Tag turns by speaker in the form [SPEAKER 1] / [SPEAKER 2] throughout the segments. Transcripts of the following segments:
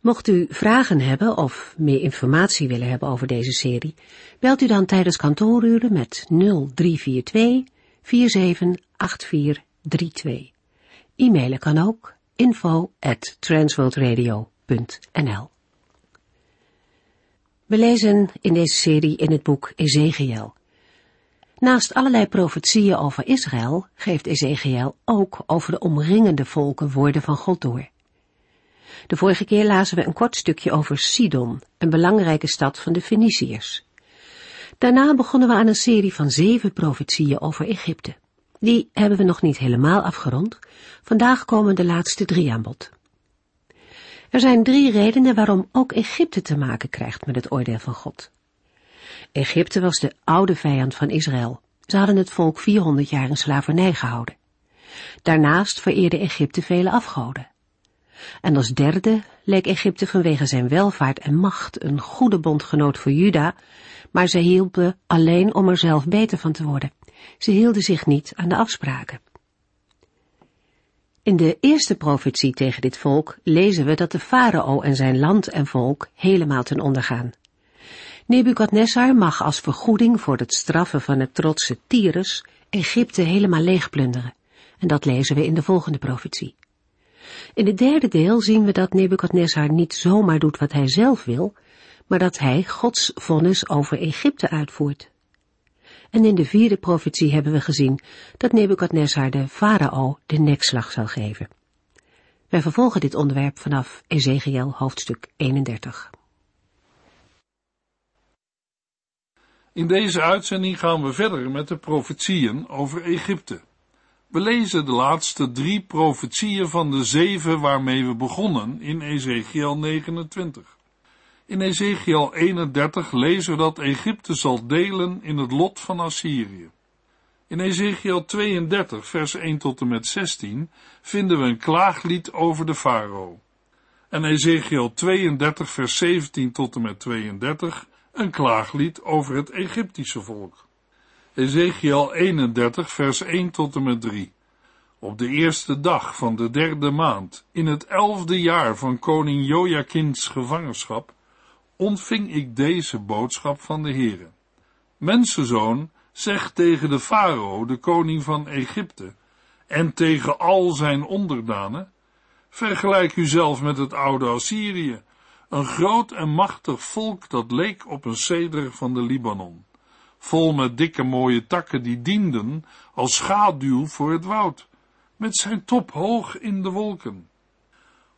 [SPEAKER 1] Mocht u vragen hebben of meer informatie willen hebben over deze serie, belt u dan tijdens kantooruren met 0342 478432. E-mailen kan ook info at transworldradio.nl We lezen in deze serie in het boek Ezekiel. Naast allerlei profetieën over Israël geeft Ezekiel ook over de omringende volken woorden van God door. De vorige keer lazen we een kort stukje over Sidon, een belangrijke stad van de Feniciërs. Daarna begonnen we aan een serie van zeven profetieën over Egypte. Die hebben we nog niet helemaal afgerond. Vandaag komen de laatste drie aan bod. Er zijn drie redenen waarom ook Egypte te maken krijgt met het oordeel van God. Egypte was de oude vijand van Israël. Ze hadden het volk 400 jaar in slavernij gehouden. Daarnaast vereerde Egypte vele afgoden. En als derde leek Egypte vanwege zijn welvaart en macht een goede bondgenoot voor Juda, maar ze hielpen alleen om er zelf beter van te worden. Ze hielden zich niet aan de afspraken. In de eerste profetie tegen dit volk lezen we dat de farao en zijn land en volk helemaal ten onder gaan. Nebukadnessar mag als vergoeding voor het straffen van het trotse Tyrus Egypte helemaal leegplunderen. En dat lezen we in de volgende profetie. In het derde deel zien we dat Nebukadnessar niet zomaar doet wat hij zelf wil, maar dat hij Gods vonnis over Egypte uitvoert. En in de vierde profetie hebben we gezien dat Nebukadnessar de farao de nekslag zal geven. Wij vervolgen dit onderwerp vanaf Ezekiel hoofdstuk 31.
[SPEAKER 2] In deze uitzending gaan we verder met de profetieën over Egypte. We lezen de laatste drie profetieën van de zeven waarmee we begonnen in Ezekiel 29. In Ezekiel 31 lezen we dat Egypte zal delen in het lot van Assyrië. In Ezekiel 32, vers 1 tot en met 16 vinden we een klaaglied over de farao. En Ezekiel 32, vers 17 tot en met 32 een klaaglied over het Egyptische volk. Ezekiel 31, vers 1 tot en met 3. Op de eerste dag van de derde maand, in het elfde jaar van koning Joachins gevangenschap, ontving ik deze boodschap van de Heere. Mensenzoon, zeg tegen de farao, de koning van Egypte, en tegen al zijn onderdanen, vergelijk uzelf met het oude Assyrië, een groot en machtig volk dat leek op een ceder van de Libanon vol met dikke mooie takken die dienden als schaduw voor het woud, met zijn top hoog in de wolken.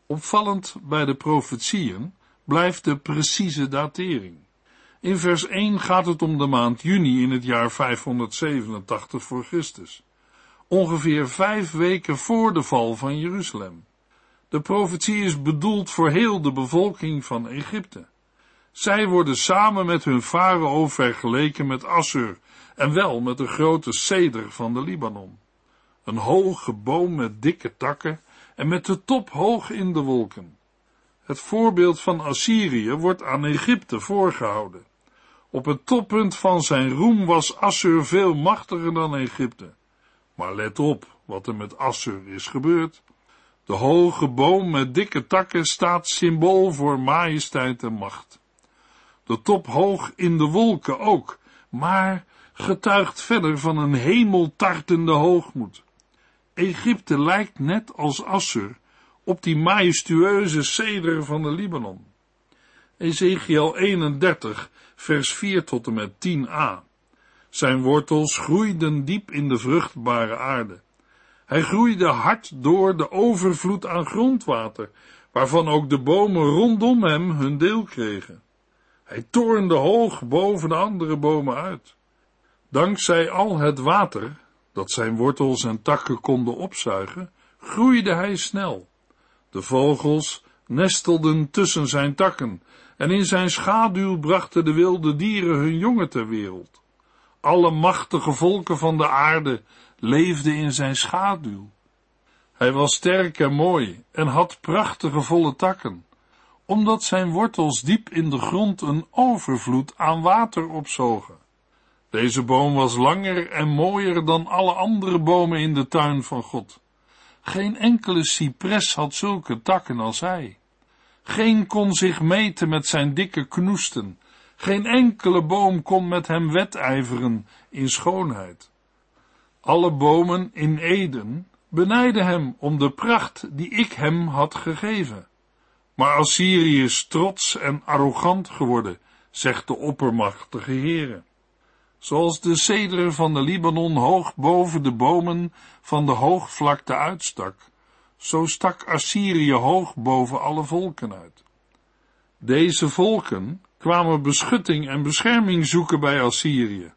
[SPEAKER 2] Opvallend bij de profetieën blijft de precieze datering. In vers 1 gaat het om de maand juni in het jaar 587 voor Christus, ongeveer vijf weken voor de val van Jeruzalem. De profetie is bedoeld voor heel de bevolking van Egypte. Zij worden samen met hun farao vergeleken met Assur, en wel met de grote ceder van de Libanon. Een hoge boom met dikke takken en met de top hoog in de wolken. Het voorbeeld van Assyrië wordt aan Egypte voorgehouden. Op het toppunt van zijn roem was Assur veel machtiger dan Egypte. Maar let op wat er met Assur is gebeurd. De hoge boom met dikke takken staat symbool voor majesteit en macht de top hoog in de wolken ook, maar getuigt verder van een hemeltartende hoogmoed. Egypte lijkt net als Assur op die majestueuze ceder van de Libanon. Ezekiel 31, vers 4 tot en met 10a. Zijn wortels groeiden diep in de vruchtbare aarde. Hij groeide hard door de overvloed aan grondwater, waarvan ook de bomen rondom hem hun deel kregen. Hij toornde hoog boven de andere bomen uit. Dankzij al het water, dat zijn wortels en takken konden opzuigen, groeide hij snel. De vogels nestelden tussen zijn takken, en in zijn schaduw brachten de wilde dieren hun jongen ter wereld. Alle machtige volken van de aarde leefden in zijn schaduw. Hij was sterk en mooi en had prachtige volle takken, omdat zijn wortels diep in de grond een overvloed aan water opzogen. Deze boom was langer en mooier dan alle andere bomen in de tuin van God. Geen enkele cipres had zulke takken als hij. Geen kon zich meten met zijn dikke knoesten. Geen enkele boom kon met hem wedijveren in schoonheid. Alle bomen in Eden benijden hem om de pracht die ik hem had gegeven. Maar Assyrië is trots en arrogant geworden, zegt de oppermachtige Heere. Zoals de ceder van de Libanon hoog boven de bomen van de hoogvlakte uitstak, zo stak Assyrië hoog boven alle volken uit. Deze volken kwamen beschutting en bescherming zoeken bij Assyrië,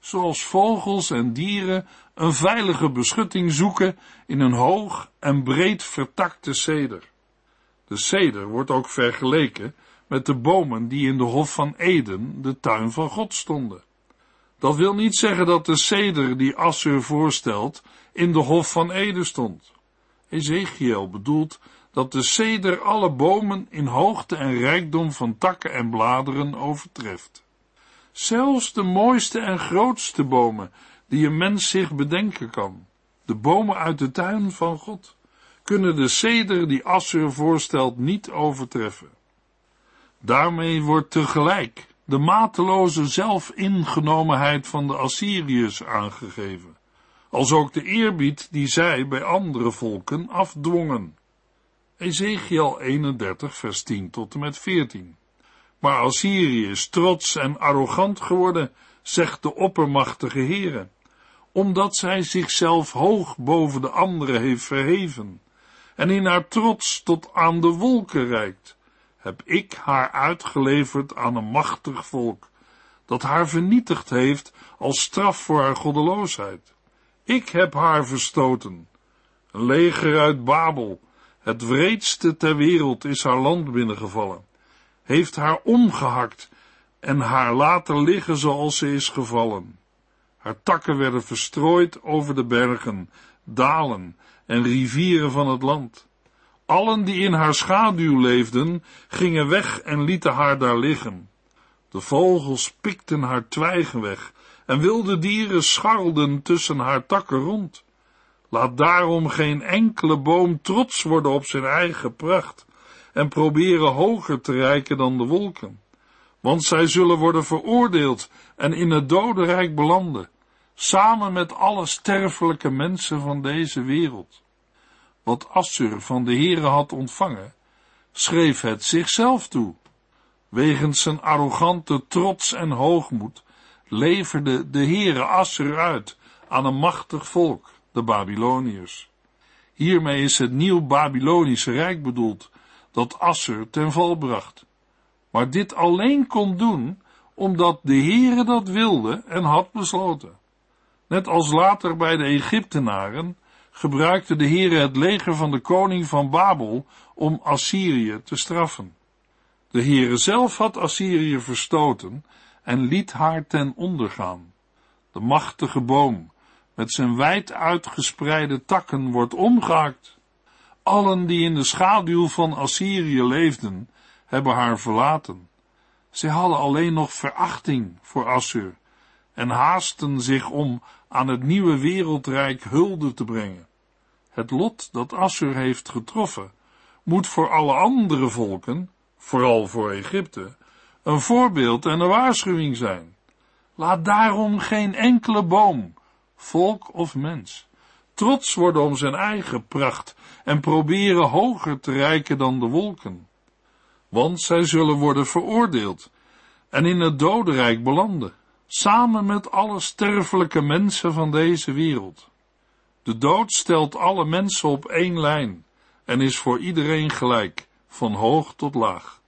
[SPEAKER 2] zoals vogels en dieren een veilige beschutting zoeken in een hoog en breed vertakte ceder. De ceder wordt ook vergeleken met de bomen die in de Hof van Eden, de tuin van God, stonden. Dat wil niet zeggen dat de ceder die Assur voorstelt in de Hof van Eden stond. Ezekiel bedoelt dat de ceder alle bomen in hoogte en rijkdom van takken en bladeren overtreft. Zelfs de mooiste en grootste bomen die een mens zich bedenken kan, de bomen uit de tuin van God, kunnen de ceder die Assur voorstelt niet overtreffen. Daarmee wordt tegelijk de mateloze zelfingenomenheid van de Assyriërs aangegeven, als ook de eerbied die zij bij andere volken afdwongen. Ezekiel 31 vers 10 tot en met 14. Maar Assyrië is trots en arrogant geworden, zegt de oppermachtige Heere, omdat zij zichzelf hoog boven de anderen heeft verheven en in haar trots tot aan de wolken reikt heb ik haar uitgeleverd aan een machtig volk, dat haar vernietigd heeft als straf voor haar goddeloosheid. Ik heb haar verstoten. Een leger uit Babel, het wreedste ter wereld, is haar land binnengevallen, heeft haar omgehakt en haar laten liggen zoals ze is gevallen. Haar takken werden verstrooid over de bergen, dalen en rivieren van het land. Allen die in haar schaduw leefden, gingen weg en lieten haar daar liggen. De vogels pikten haar twijgen weg en wilde dieren scharrelden tussen haar takken rond. Laat daarom geen enkele boom trots worden op zijn eigen pracht en proberen hoger te reiken dan de wolken, want zij zullen worden veroordeeld en in het dodenrijk belanden, samen met alle sterfelijke mensen van deze wereld wat Assur van de Heere had ontvangen, schreef het zichzelf toe. Wegens zijn arrogante trots en hoogmoed leverde de Heere Assur uit aan een machtig volk, de Babyloniërs. Hiermee is het nieuw Babylonische Rijk bedoeld, dat Assur ten val bracht. Maar dit alleen kon doen, omdat de Heere dat wilde en had besloten. Net als later bij de Egyptenaren gebruikte de Heere het leger van de koning van Babel om Assyrië te straffen. De Heere zelf had Assyrië verstoten en liet haar ten onder gaan. De machtige boom met zijn wijd uitgespreide takken wordt omgehakt. Allen die in de schaduw van Assyrië leefden, hebben haar verlaten. Zij hadden alleen nog verachting voor Assur en haasten zich om aan het nieuwe wereldrijk hulde te brengen. Het lot dat Assur heeft getroffen, moet voor alle andere volken, vooral voor Egypte, een voorbeeld en een waarschuwing zijn. Laat daarom geen enkele boom, volk of mens, trots worden om zijn eigen pracht en proberen hoger te reiken dan de wolken. Want zij zullen worden veroordeeld en in het dodenrijk belanden samen met alle sterfelijke mensen van deze wereld. De dood stelt alle mensen op één lijn en is voor iedereen gelijk, van hoog tot laag.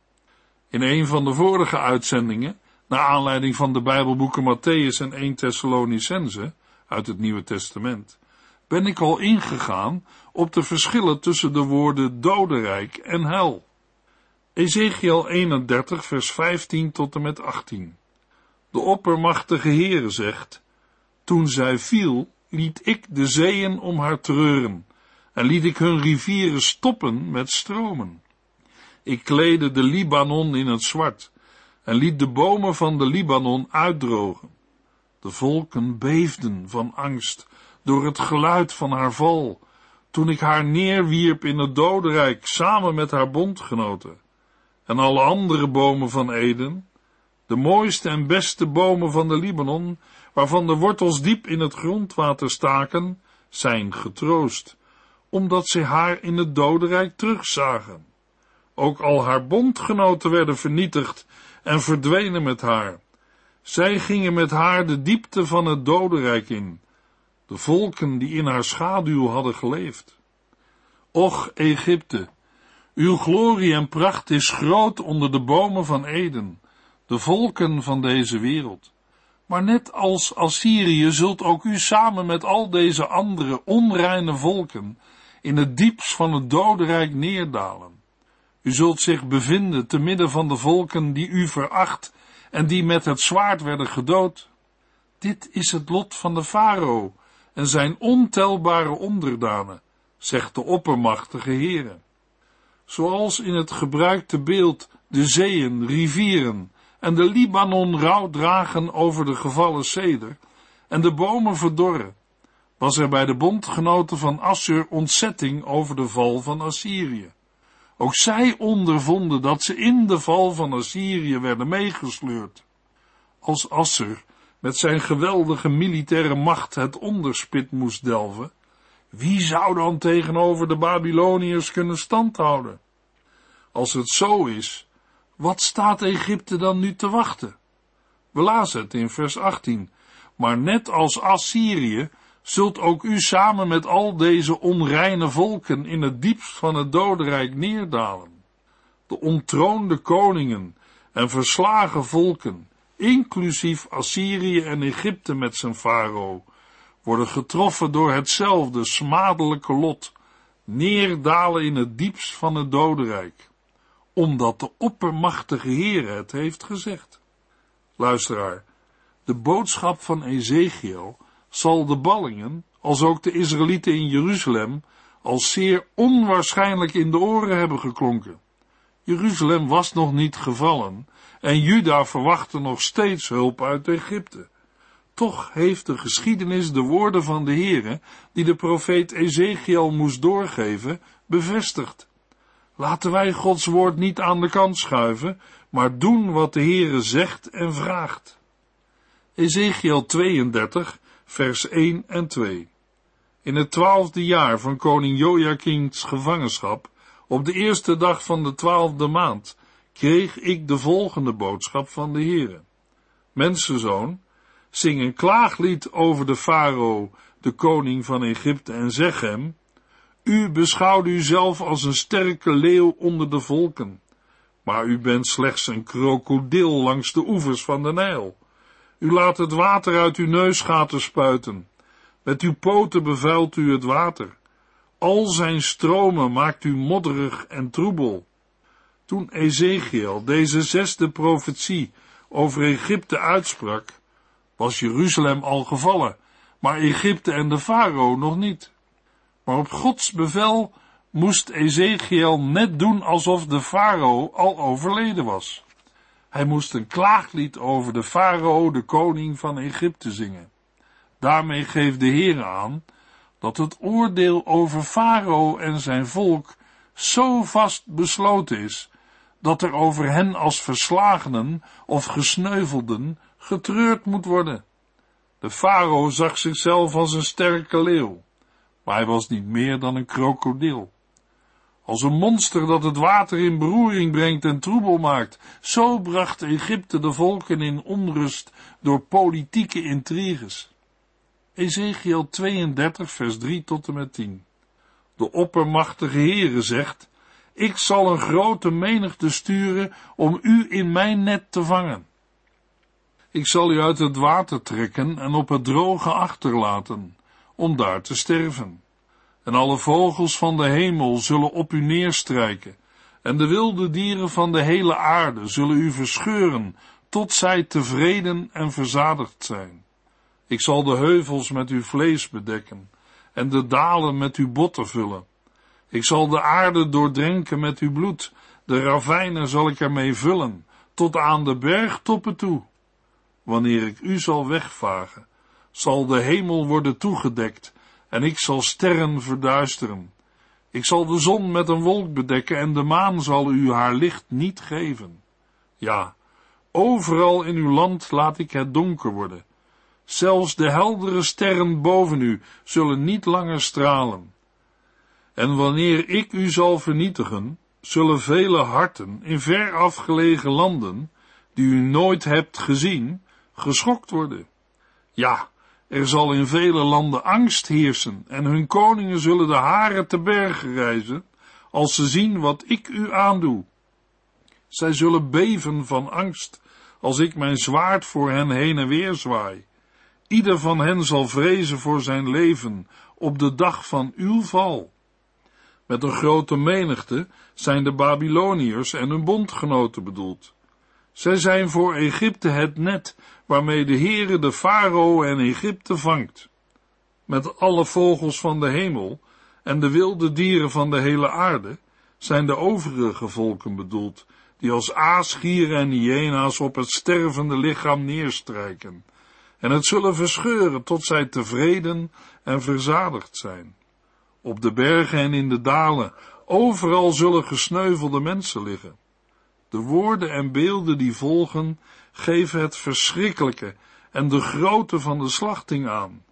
[SPEAKER 2] In een van de vorige uitzendingen, naar aanleiding van de Bijbelboeken Matthäus en 1 Thessalonicense uit het Nieuwe Testament, ben ik al ingegaan op de verschillen tussen de woorden dodenrijk en hel. Ezekiel 31, vers 15 tot en met 18. De oppermachtige Heere zegt, toen zij viel, liet ik de zeeën om haar treuren, en liet ik hun rivieren stoppen met stromen. Ik kleedde de Libanon in het zwart, en liet de bomen van de Libanon uitdrogen. De volken beefden van angst door het geluid van haar val, toen ik haar neerwierp in het dodenrijk samen met haar bondgenoten. En alle andere bomen van Eden, de mooiste en beste bomen van de Libanon, waarvan de wortels diep in het grondwater staken, zijn getroost, omdat zij haar in het dodenrijk terugzagen. Ook al haar bondgenoten werden vernietigd en verdwenen met haar. Zij gingen met haar de diepte van het dodenrijk in, de volken die in haar schaduw hadden geleefd. Och, Egypte, uw glorie en pracht is groot onder de bomen van Eden, de volken van deze wereld. Maar net als Assyrië zult ook u samen met al deze andere onreine volken in het diepst van het dodenrijk neerdalen. U zult zich bevinden te midden van de volken die u veracht en die met het zwaard werden gedood. Dit is het lot van de farao en zijn ontelbare onderdanen, zegt de oppermachtige Heere. Zoals in het gebruikte beeld de zeeën, rivieren en de Libanon rouw dragen over de gevallen ceder en de bomen verdorren, was er bij de bondgenoten van Assur ontzetting over de val van Assyrië. Ook zij ondervonden dat ze in de val van Assyrië werden meegesleurd. Als Assur met zijn geweldige militaire macht het onderspit moest delven, wie zou dan tegenover de Babyloniërs kunnen standhouden? Als het zo is, wat staat Egypte dan nu te wachten? We lazen het in vers 18. Maar net als Assyrië zult ook u samen met al deze onreine volken in het diepst van het dodenrijk neerdalen. De ontroonde koningen en verslagen volken, inclusief Assyrië en Egypte met zijn farao, worden getroffen door hetzelfde smadelijke lot, neerdalen in het diepst van het dodenrijk, omdat de oppermachtige Heer het heeft gezegd. Luisteraar, de boodschap van Ezekiel zal de ballingen, als ook de Israëlieten in Jeruzalem, als zeer onwaarschijnlijk in de oren hebben geklonken. Jeruzalem was nog niet gevallen en Juda verwachtte nog steeds hulp uit Egypte. Toch heeft de geschiedenis de woorden van de Heere, die de profeet Ezekiel moest doorgeven, bevestigd. Laten wij Gods woord niet aan de kant schuiven, maar doen wat de Heere zegt en vraagt. Ezekiel 32 vers 1 en 2. In het twaalfde jaar van koning Joachim's gevangenschap, op de eerste dag van de twaalfde maand, kreeg ik de volgende boodschap van de Heere. Mensenzoon, zing een klaaglied over de farao, de koning van Egypte, en zeg hem, u beschouwt uzelf als een sterke leeuw onder de volken, maar u bent slechts een krokodil langs de oevers van de Nijl. U laat het water uit uw neusgaten spuiten. Met uw poten bevuilt u het water. Al zijn stromen maakt u modderig en troebel. Toen Ezekiel deze zesde profetie over Egypte uitsprak, was Jeruzalem al gevallen, maar Egypte en de farao nog niet. Maar op Gods bevel moest Ezekiel net doen alsof de farao al overleden was. Hij moest een klaaglied over de farao, de koning van Egypte, zingen. Daarmee geeft de Heer aan dat het oordeel over farao en zijn volk zo vast besloten is, dat er over hen als verslagenen of gesneuvelden getreurd moet worden. De farao zag zichzelf als een sterke leeuw, maar hij was niet meer dan een krokodil. Als een monster dat het water in beroering brengt en troebel maakt. Zo bracht Egypte de volken in onrust door politieke intriges. Ezekiel 32 vers 3 tot en met 10. De oppermachtige Heere zegt, ik zal een grote menigte sturen om u in mijn net te vangen. Ik zal u uit het water trekken en op het droge achterlaten, om daar te sterven en alle vogels van de hemel zullen op u neerstrijken, en de wilde dieren van de hele aarde zullen u verscheuren, tot zij tevreden en verzadigd zijn. Ik zal de heuvels met uw vlees bedekken, en de dalen met uw botten vullen. Ik zal de aarde doordrenken met uw bloed, de ravijnen zal ik ermee vullen, tot aan de bergtoppen toe. Wanneer ik u zal wegvagen, zal de hemel worden toegedekt, en ik zal sterren verduisteren. Ik zal de zon met een wolk bedekken en de maan zal u haar licht niet geven. Ja, overal in uw land laat ik het donker worden. Zelfs de heldere sterren boven u zullen niet langer stralen. En wanneer ik u zal vernietigen, zullen vele harten in ver afgelegen landen, die u nooit hebt gezien, geschokt worden. Ja, er zal in vele landen angst heersen en hun koningen zullen de haren te bergen reizen als ze zien wat ik u aandoe. Zij zullen beven van angst als ik mijn zwaard voor hen heen en weer zwaai. Ieder van hen zal vrezen voor zijn leven op de dag van uw val. Met een grote menigte zijn de Babyloniërs en hun bondgenoten bedoeld. Zij zijn voor Egypte het net waarmee de Heere de farao en Egypte vangt. Met alle vogels van de hemel en de wilde dieren van de hele aarde zijn de overige volken bedoeld, die als aasgieren en hyena's op het stervende lichaam neerstrijken, en het zullen verscheuren tot zij tevreden en verzadigd zijn. Op de bergen en in de dalen, overal zullen gesneuvelde mensen liggen. De woorden en beelden die volgen geven het verschrikkelijke en de grootte van de slachting aan.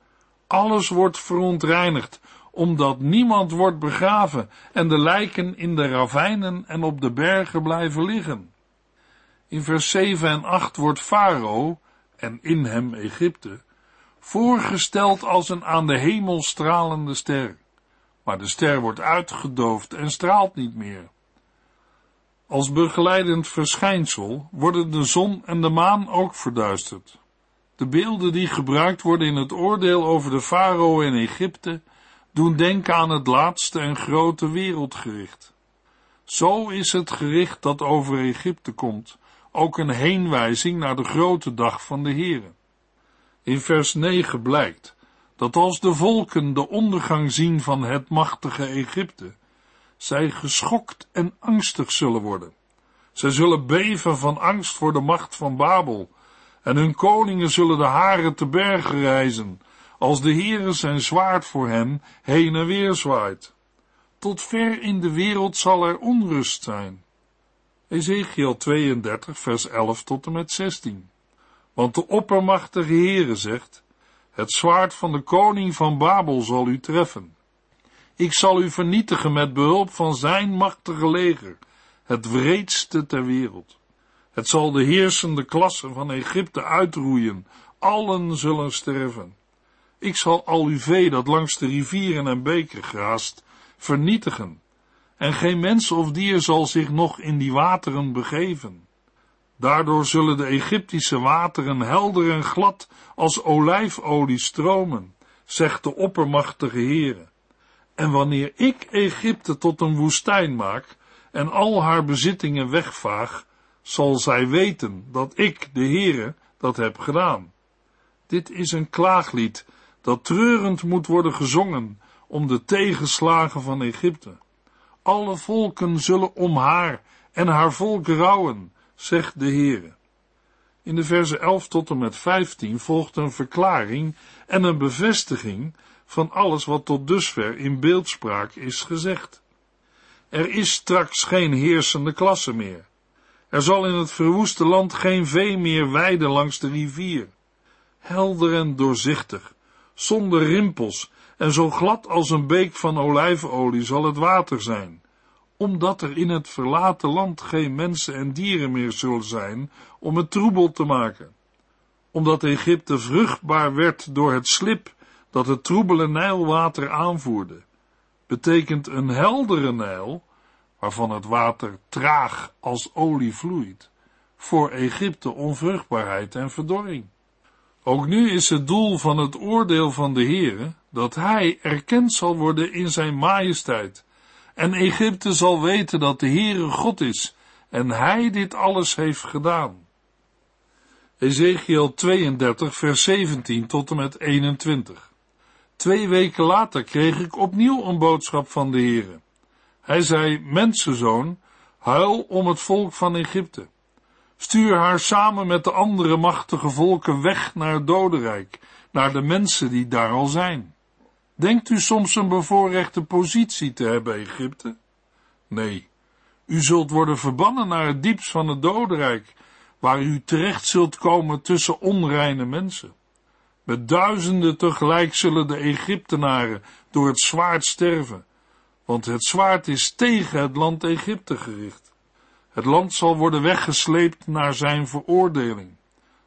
[SPEAKER 2] Alles wordt verontreinigd, omdat niemand wordt begraven en de lijken in de ravijnen en op de bergen blijven liggen. In vers 7 en 8 wordt Farao, en in hem Egypte, voorgesteld als een aan de hemel stralende ster. Maar de ster wordt uitgedoofd en straalt niet meer. Als begeleidend verschijnsel worden de zon en de maan ook verduisterd. De beelden die gebruikt worden in het oordeel over de farao in Egypte doen denken aan het laatste en grote wereldgericht. Zo is het gericht dat over Egypte komt ook een heenwijzing naar de grote dag van de Here. In vers 9 blijkt dat als de volken de ondergang zien van het machtige Egypte, zij geschokt en angstig zullen worden. Zij zullen beven van angst voor de macht van Babel, en hun koningen zullen de haren te bergen reizen, als de Heere zijn zwaard voor hen heen en weer zwaait. Tot ver in de wereld zal er onrust zijn. Ezekiel 32, vers 11 tot en met 16. Want de oppermachtige Heere zegt, het zwaard van de koning van Babel zal u treffen. Ik zal u vernietigen met behulp van zijn machtige leger, het wreedste ter wereld. Het zal de heersende klasse van Egypte uitroeien, allen zullen sterven. Ik zal al uw vee dat langs de rivieren en beken graast, vernietigen, en geen mens of dier zal zich nog in die wateren begeven. Daardoor zullen de Egyptische wateren helder en glad als olijfolie stromen, zegt de oppermachtige Heere. En wanneer ik Egypte tot een woestijn maak en al haar bezittingen wegvaag, zal zij weten dat ik, de Heere, dat heb gedaan. Dit is een klaaglied dat treurend moet worden gezongen om de tegenslagen van Egypte. Alle volken zullen om haar en haar volk rouwen, zegt de Heere. In de verse 11 tot en met 15 volgt een verklaring en een bevestiging van alles wat tot dusver in beeldspraak is gezegd. Er is straks geen heersende klasse meer. Er zal in het verwoeste land geen vee meer weiden langs de rivier. Helder en doorzichtig, zonder rimpels en zo glad als een beek van olijfolie zal het water zijn, omdat er in het verlaten land geen mensen en dieren meer zullen zijn om het troebel te maken. Omdat Egypte vruchtbaar werd door het slip dat het troebele Nijlwater aanvoerde, betekent een heldere Nijl, waarvan het water traag als olie vloeit, voor Egypte onvruchtbaarheid en verdorring. Ook nu is het doel van het oordeel van de Heere dat hij erkend zal worden in zijn majesteit En Egypte zal weten dat de Heere God is en hij dit alles heeft gedaan. Ezekiel 32 vers 17 tot en met 21 Twee weken later kreeg ik opnieuw een boodschap van de Heere. Hij zei, mensenzoon, huil om het volk van Egypte. Stuur haar samen met de andere machtige volken weg naar het dodenrijk, naar de mensen die daar al zijn. Denkt u soms een bevoorrechte positie te hebben, Egypte? Nee, u zult worden verbannen naar het diepst van het dodenrijk, waar u terecht zult komen tussen onreine mensen. Met duizenden tegelijk zullen de Egyptenaren door het zwaard sterven, want het zwaard is tegen het land Egypte gericht. Het land zal worden weggesleept naar zijn veroordeling.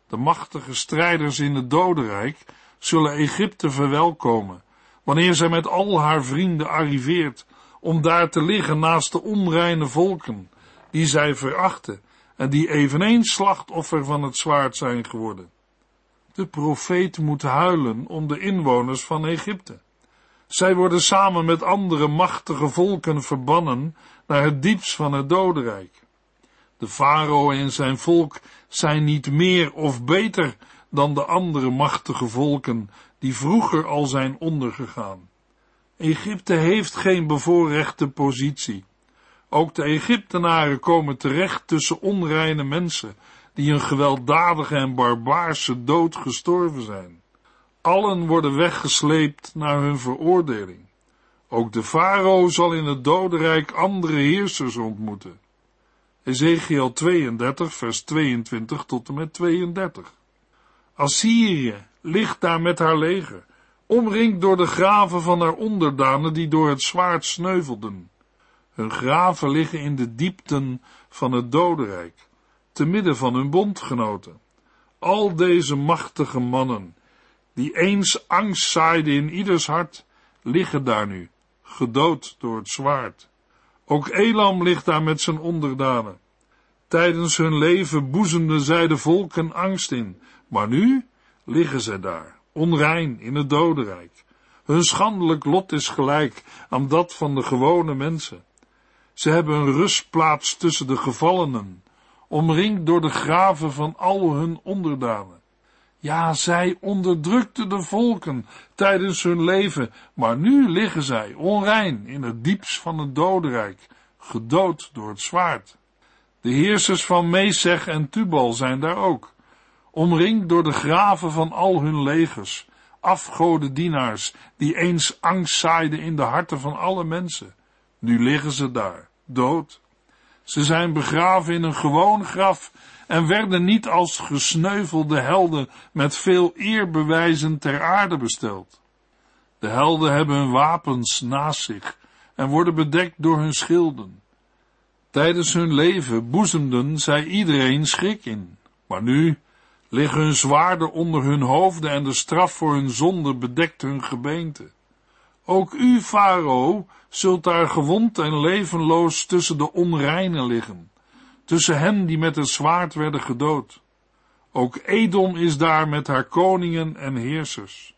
[SPEAKER 2] De machtige strijders in het dodenrijk zullen Egypte verwelkomen, wanneer zij met al haar vrienden arriveert, om daar te liggen naast de onreine volken, die zij verachten en die eveneens slachtoffer van het zwaard zijn geworden. De profeet moet huilen om de inwoners van Egypte. Zij worden samen met andere machtige volken verbannen naar het diepst van het dodenrijk. De farao en zijn volk zijn niet meer of beter dan de andere machtige volken die vroeger al zijn ondergegaan. Egypte heeft geen bevoorrechte positie. Ook de Egyptenaren komen terecht tussen onreine mensen die een gewelddadige en barbaarse dood gestorven zijn. Allen worden weggesleept naar hun veroordeling. Ook de farao zal in het dodenrijk andere heersers ontmoeten. Ezekiel 32, vers 22 tot en met 32. Assyrië ligt daar met haar leger, omringd door de graven van haar onderdanen die door het zwaard sneuvelden. Hun graven liggen in de diepten van het dodenrijk te midden van hun bondgenoten. Al deze machtige mannen, die eens angst zaaiden in ieders hart, liggen daar nu, gedood door het zwaard. Ook Elam ligt daar met zijn onderdanen. Tijdens hun leven boezemden zij de volken angst in, maar nu liggen zij daar, onrein in het dodenrijk. Hun schandelijk lot is gelijk aan dat van de gewone mensen. Ze hebben een rustplaats tussen de gevallenen, omringd door de graven van al hun onderdanen. Ja, zij onderdrukten de volken tijdens hun leven, maar nu liggen zij onrein in het diepst van het dodenrijk, gedood door het zwaard. De heersers van Mesech en Tubal zijn daar ook, omringd door de graven van al hun legers, afgodendienaars, die eens angst zaaiden in de harten van alle mensen. Nu liggen ze daar, dood ze zijn begraven in een gewoon graf en werden niet als gesneuvelde helden met veel eerbewijzen ter aarde besteld. De helden hebben hun wapens naast zich en worden bedekt door hun schilden. Tijdens hun leven boezemden zij iedereen schrik in, maar nu liggen hun zwaarden onder hun hoofden en de straf voor hun zonde bedekt hun gebeente. Ook u, Farao, zult daar gewond en levenloos tussen de onreinen liggen, tussen hen die met het zwaard werden gedood. Ook Edom is daar met haar koningen en heersers.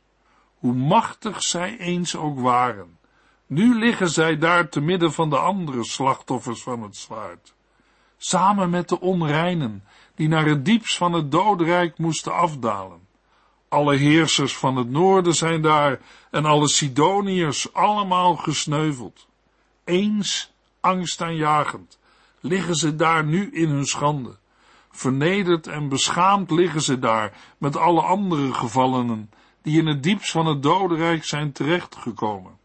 [SPEAKER 2] Hoe machtig zij eens ook waren, nu liggen zij daar te midden van de andere slachtoffers van het zwaard. Samen met de onreinen, die naar het diepst van het doodrijk moesten afdalen. Alle heersers van het noorden zijn daar en alle Sidoniërs allemaal gesneuveld. Eens angstaanjagend liggen ze daar nu in hun schande. Vernederd en beschaamd liggen ze daar met alle andere gevallenen die in het diepst van het dodenrijk zijn terechtgekomen.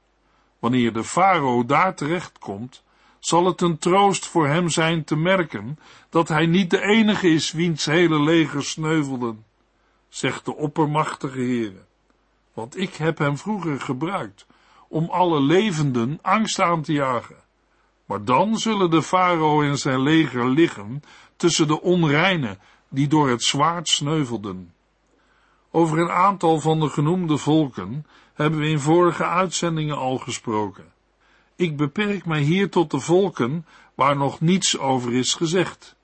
[SPEAKER 2] Wanneer de farao daar terechtkomt, zal het een troost voor hem zijn te merken dat hij niet de enige is wiens hele leger sneuvelden zegt de oppermachtige Heere. Want ik heb hem vroeger gebruikt om alle levenden angst aan te jagen. Maar dan zullen de farao en zijn leger liggen tussen de onreinen die door het zwaard sneuvelden. Over een aantal van de genoemde volken hebben we in vorige uitzendingen al gesproken. Ik beperk mij hier tot de volken waar nog niets over is gezegd.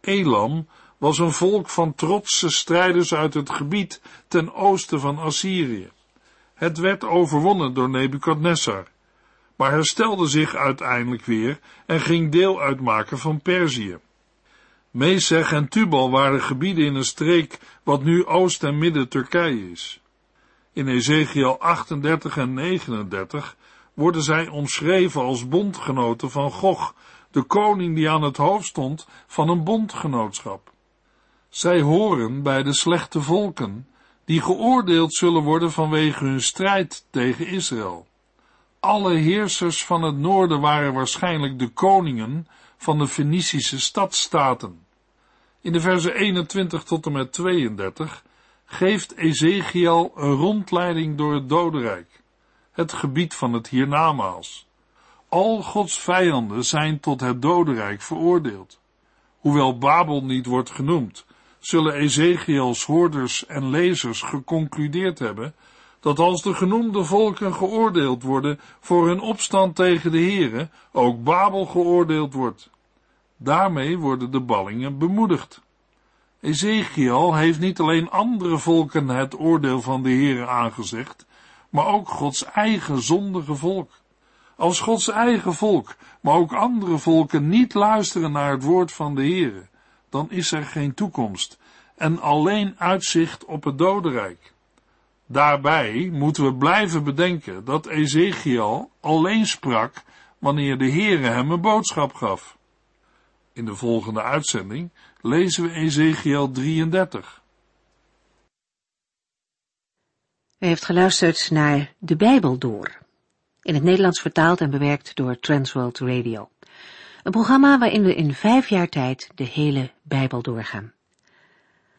[SPEAKER 2] Elam was een volk van trotse strijders uit het gebied ten oosten van Assyrië. Het werd overwonnen door Nebukadnessar, maar herstelde zich uiteindelijk weer en ging deel uitmaken van Perzië. Mesech en Tubal waren gebieden in een streek wat nu Oost- en Midden-Turkije is. In Ezekiel 38 en 39 worden zij omschreven als bondgenoten van Gog, de koning die aan het hoofd stond van een bondgenootschap. Zij horen bij de slechte volken, die geoordeeld zullen worden vanwege hun strijd tegen Israël. Alle heersers van het noorden waren waarschijnlijk de koningen van de Fenicische stadstaten. In de verse 21 tot en met 32 geeft Ezekiel een rondleiding door het dodenrijk, het gebied van het hiernamaals. Al Gods vijanden zijn tot het dodenrijk veroordeeld. Hoewel Babel niet wordt genoemd, zullen Ezekiels hoorders en lezers geconcludeerd hebben dat als de genoemde volken geoordeeld worden voor hun opstand tegen de Here, ook Babel geoordeeld wordt. Daarmee worden de ballingen bemoedigd. Ezekiel heeft niet alleen andere volken het oordeel van de Here aangezegd, maar ook Gods eigen zondige volk. Als Gods eigen volk, maar ook andere volken niet luisteren naar het woord van de Here, dan is er geen toekomst en alleen uitzicht op het dodenrijk. Daarbij moeten we blijven bedenken dat Ezekiel alleen sprak wanneer de Heere hem een boodschap gaf. In de volgende uitzending lezen we Ezekiel 33.
[SPEAKER 1] U heeft geluisterd naar De Bijbel Door, in het Nederlands vertaald en bewerkt door Transworld Radio. Een programma waarin we in vijf jaar tijd de hele Bijbel doorgaan.